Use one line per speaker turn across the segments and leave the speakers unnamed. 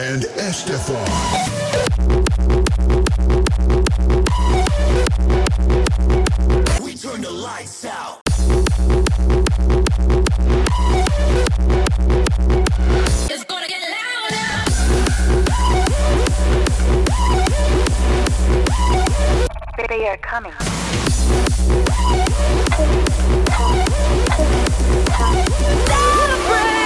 and S-Te-Fan.
We turn the lights out.
They are coming.
Celebrate!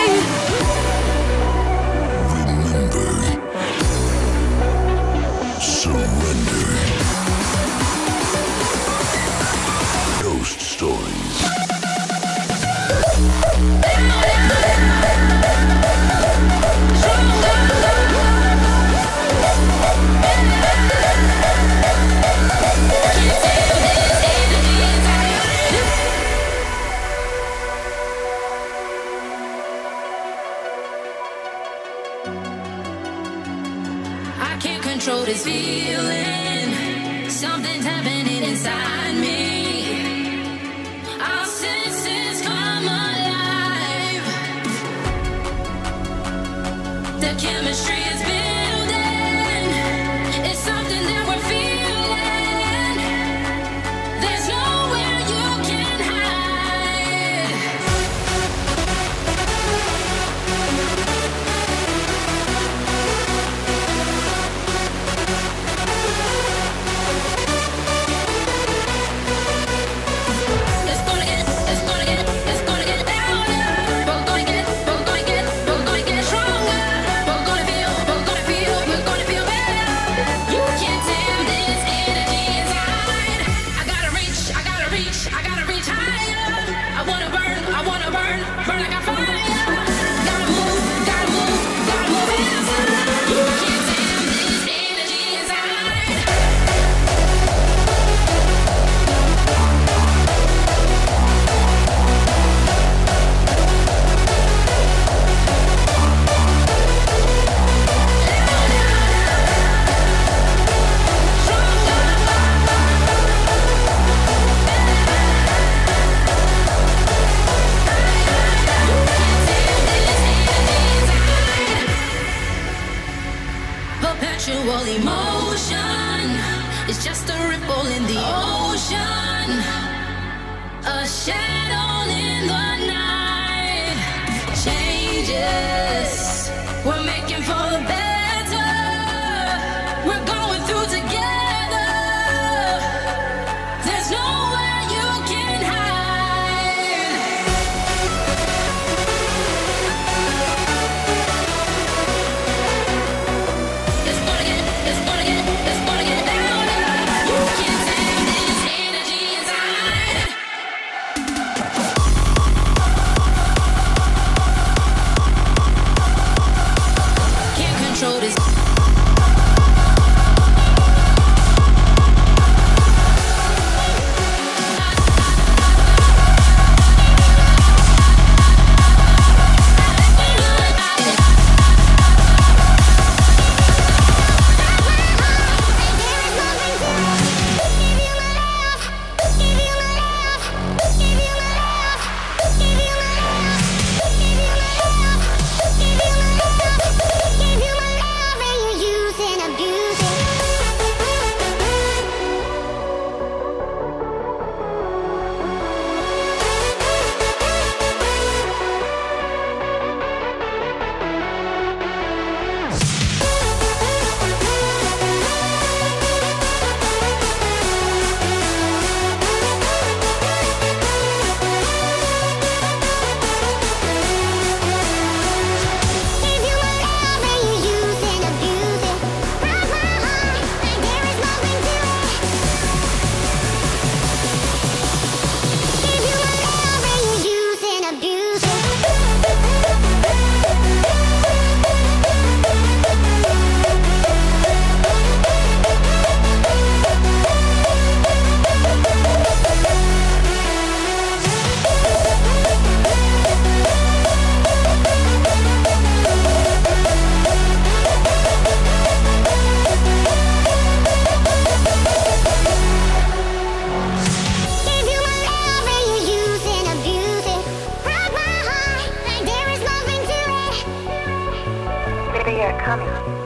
We are coming.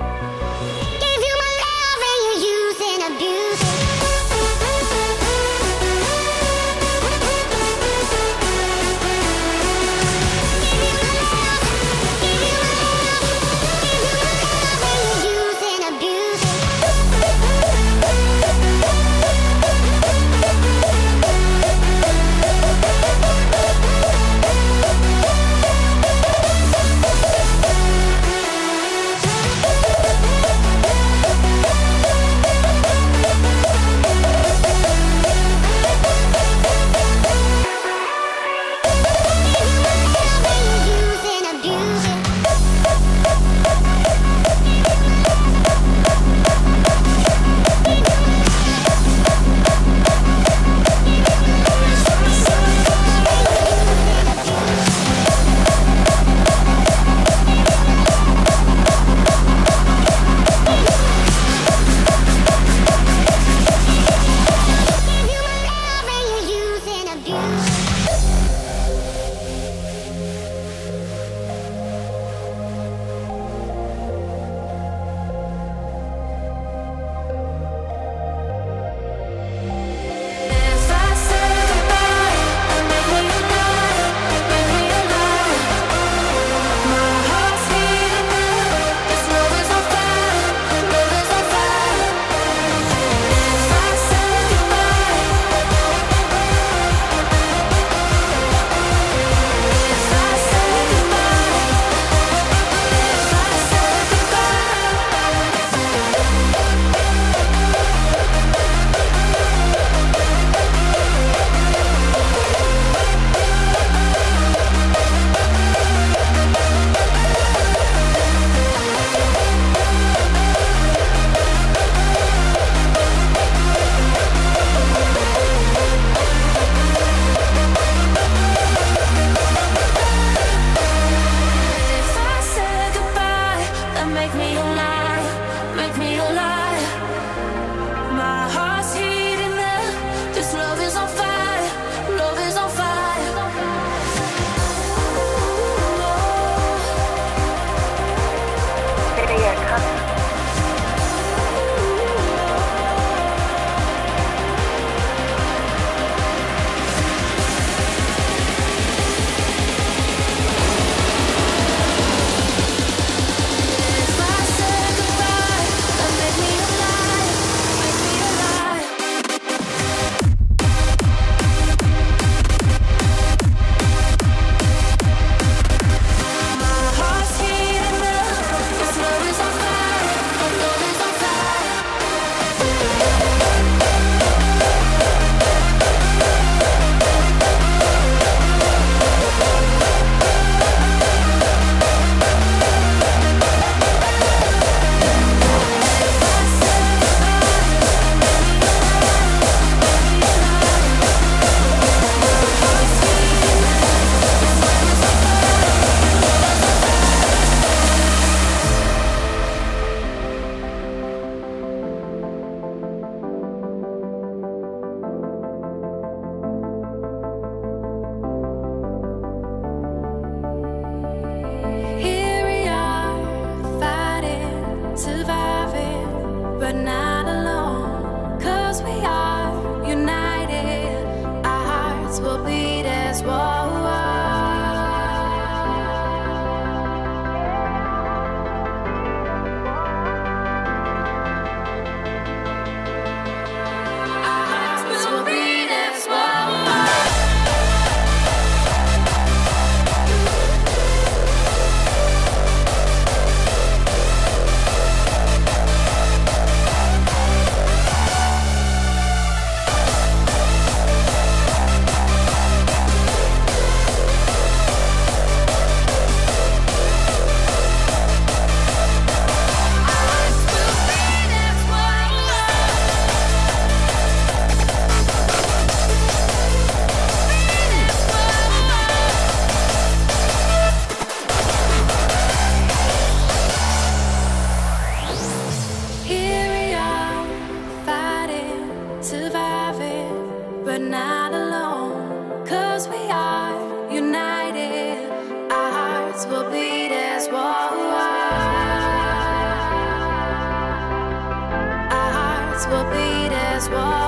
我。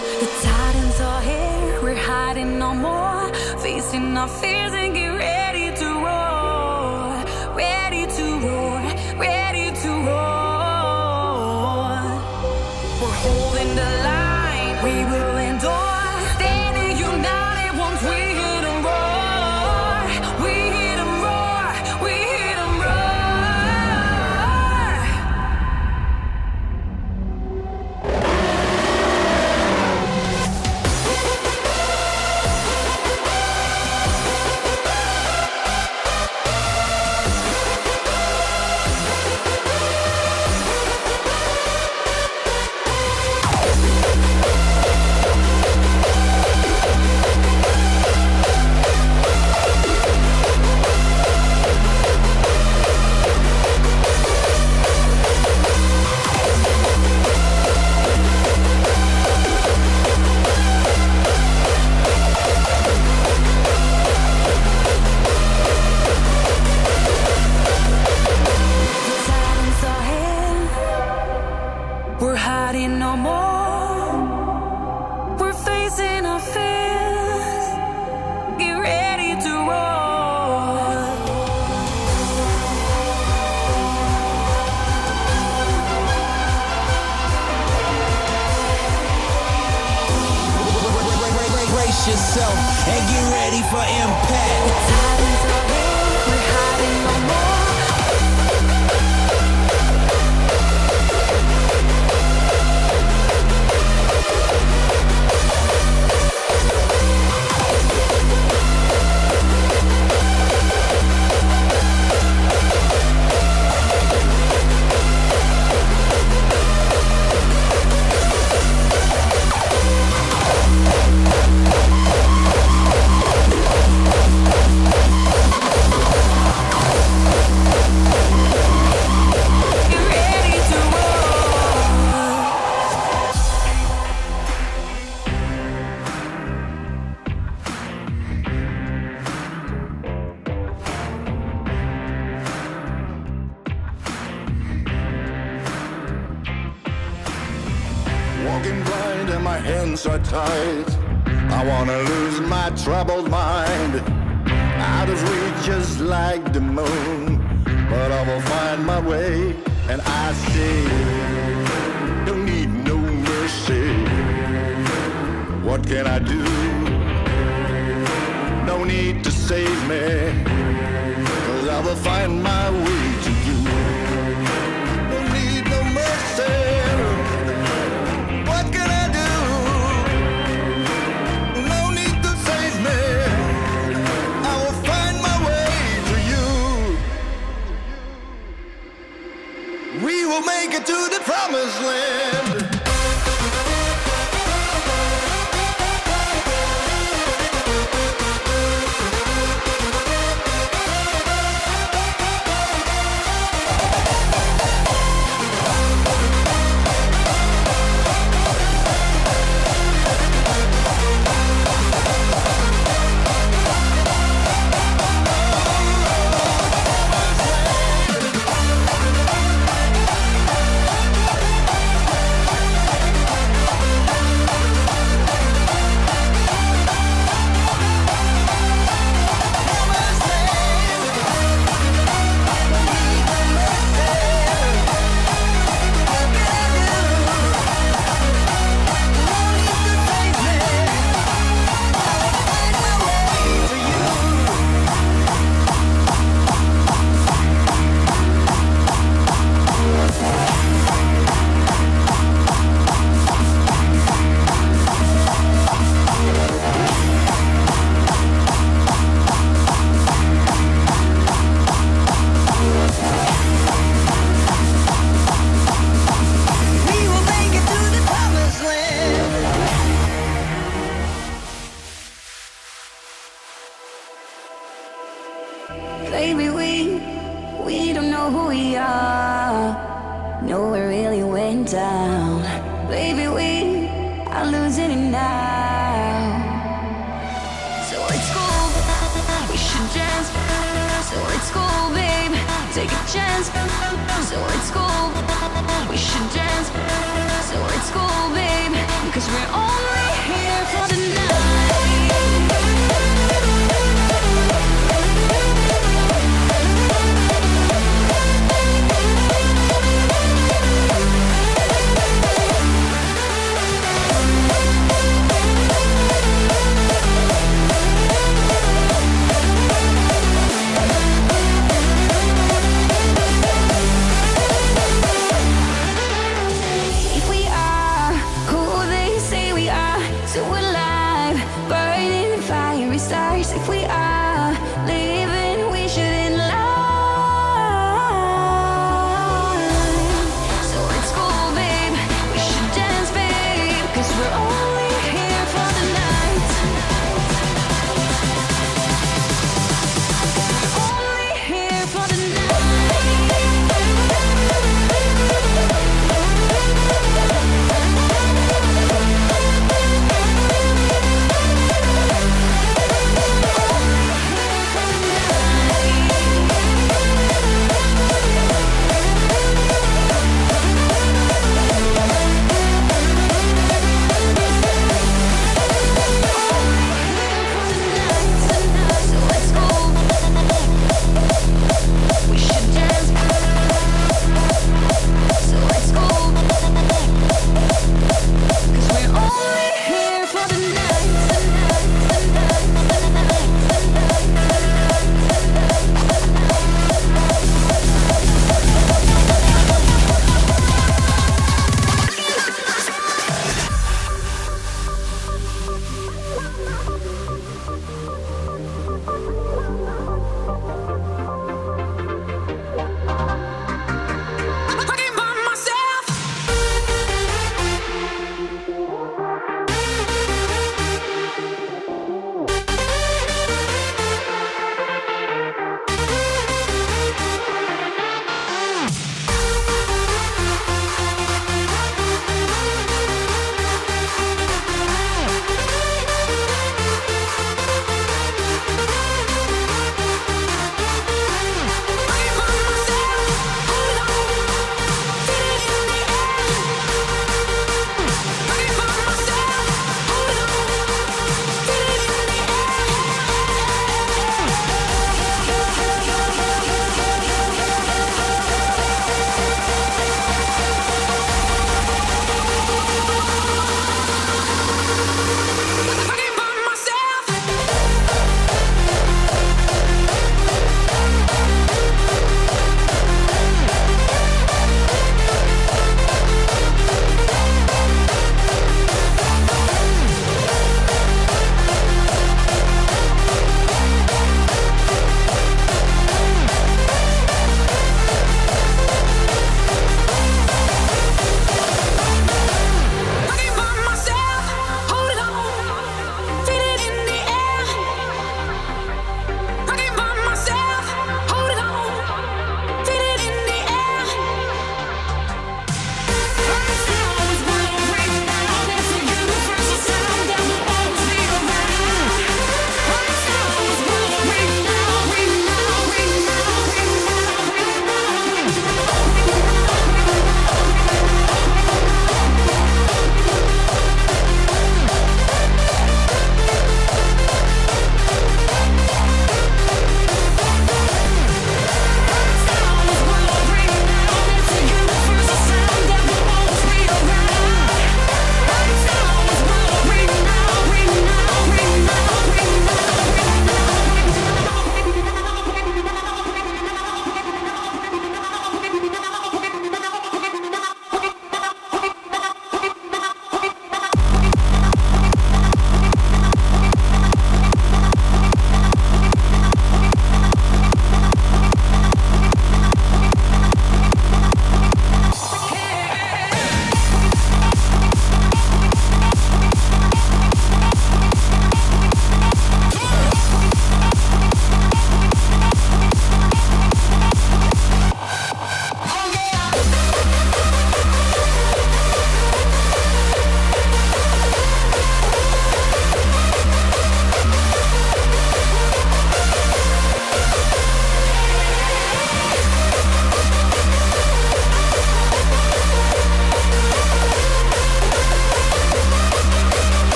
The titans are here, we're hiding no more, facing our fears
and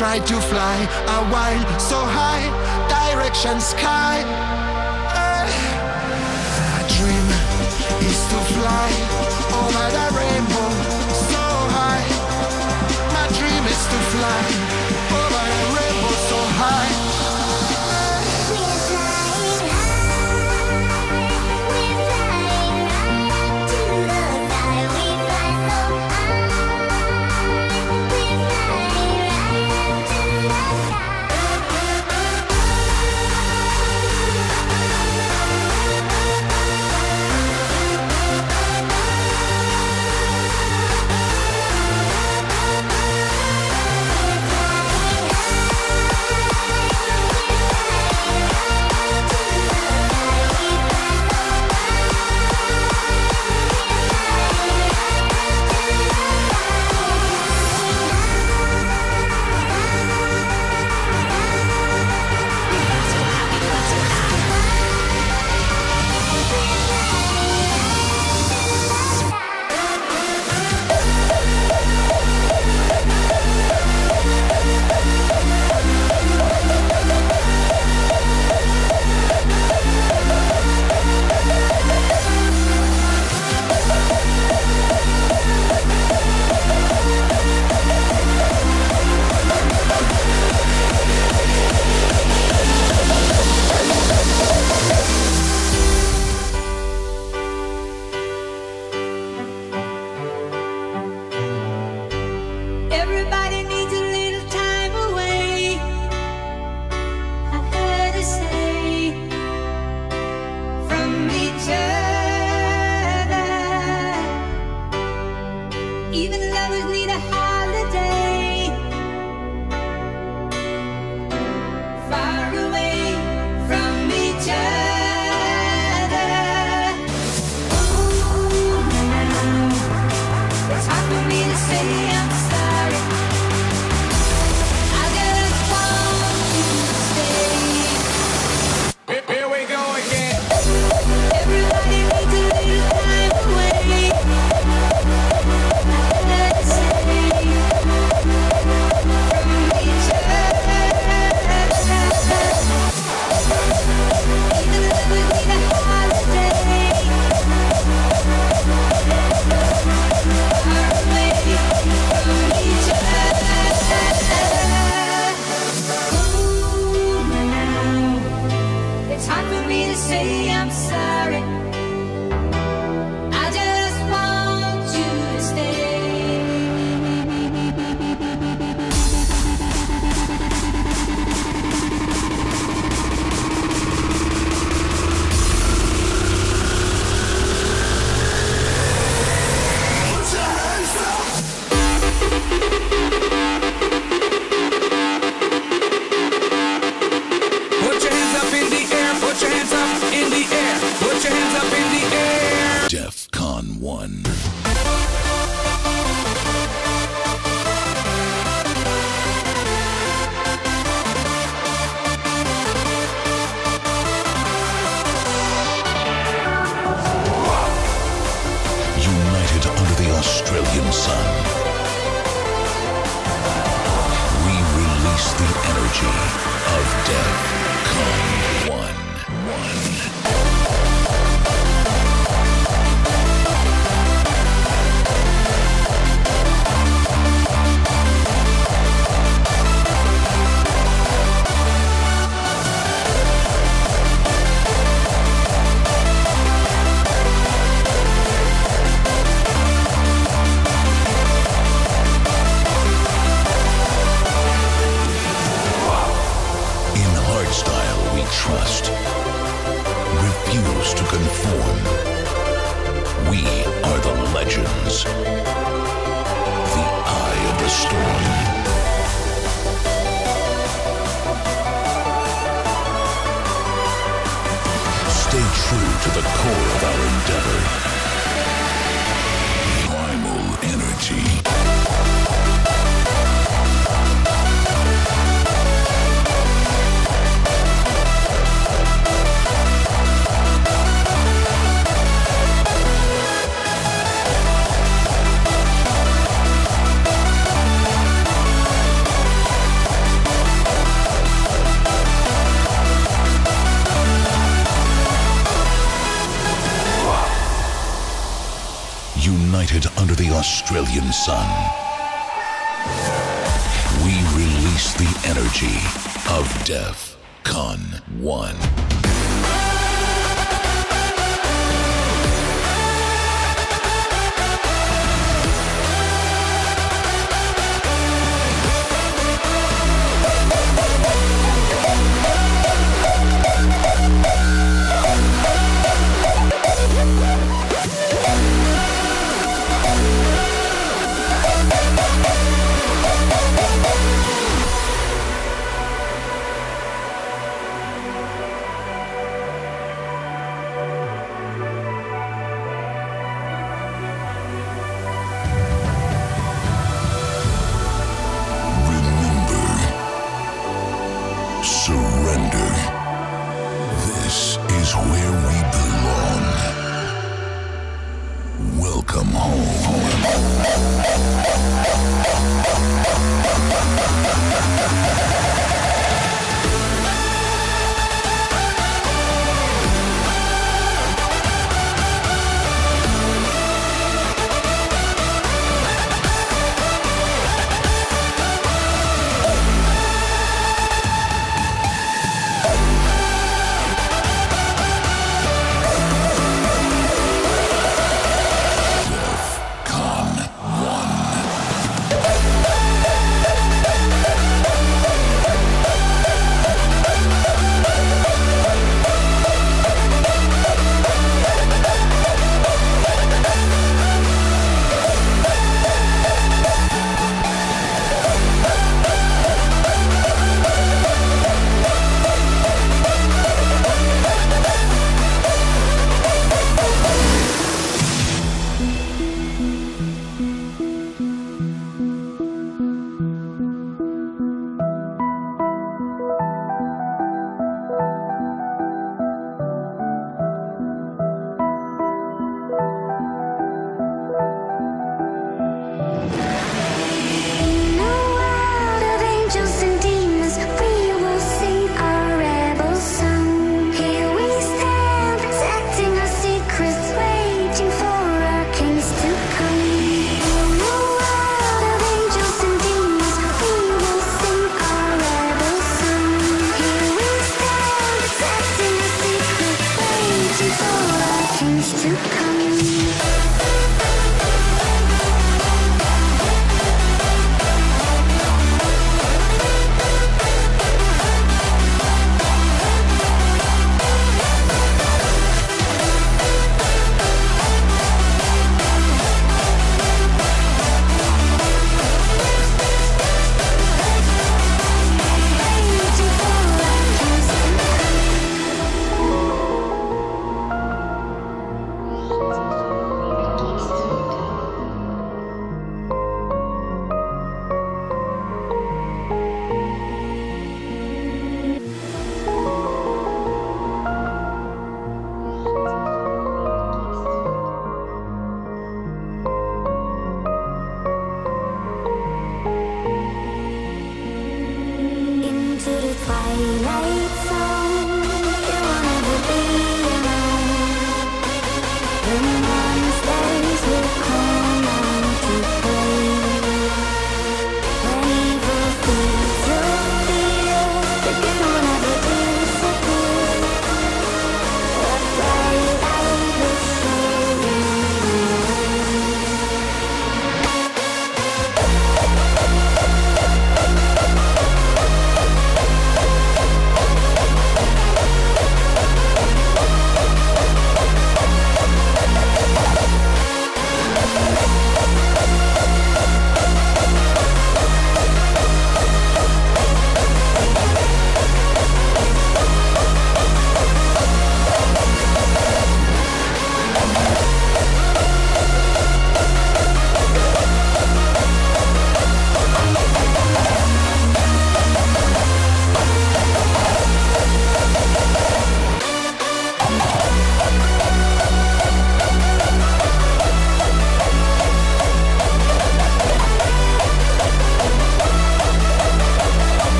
Tried to fly a while so high, direction sky.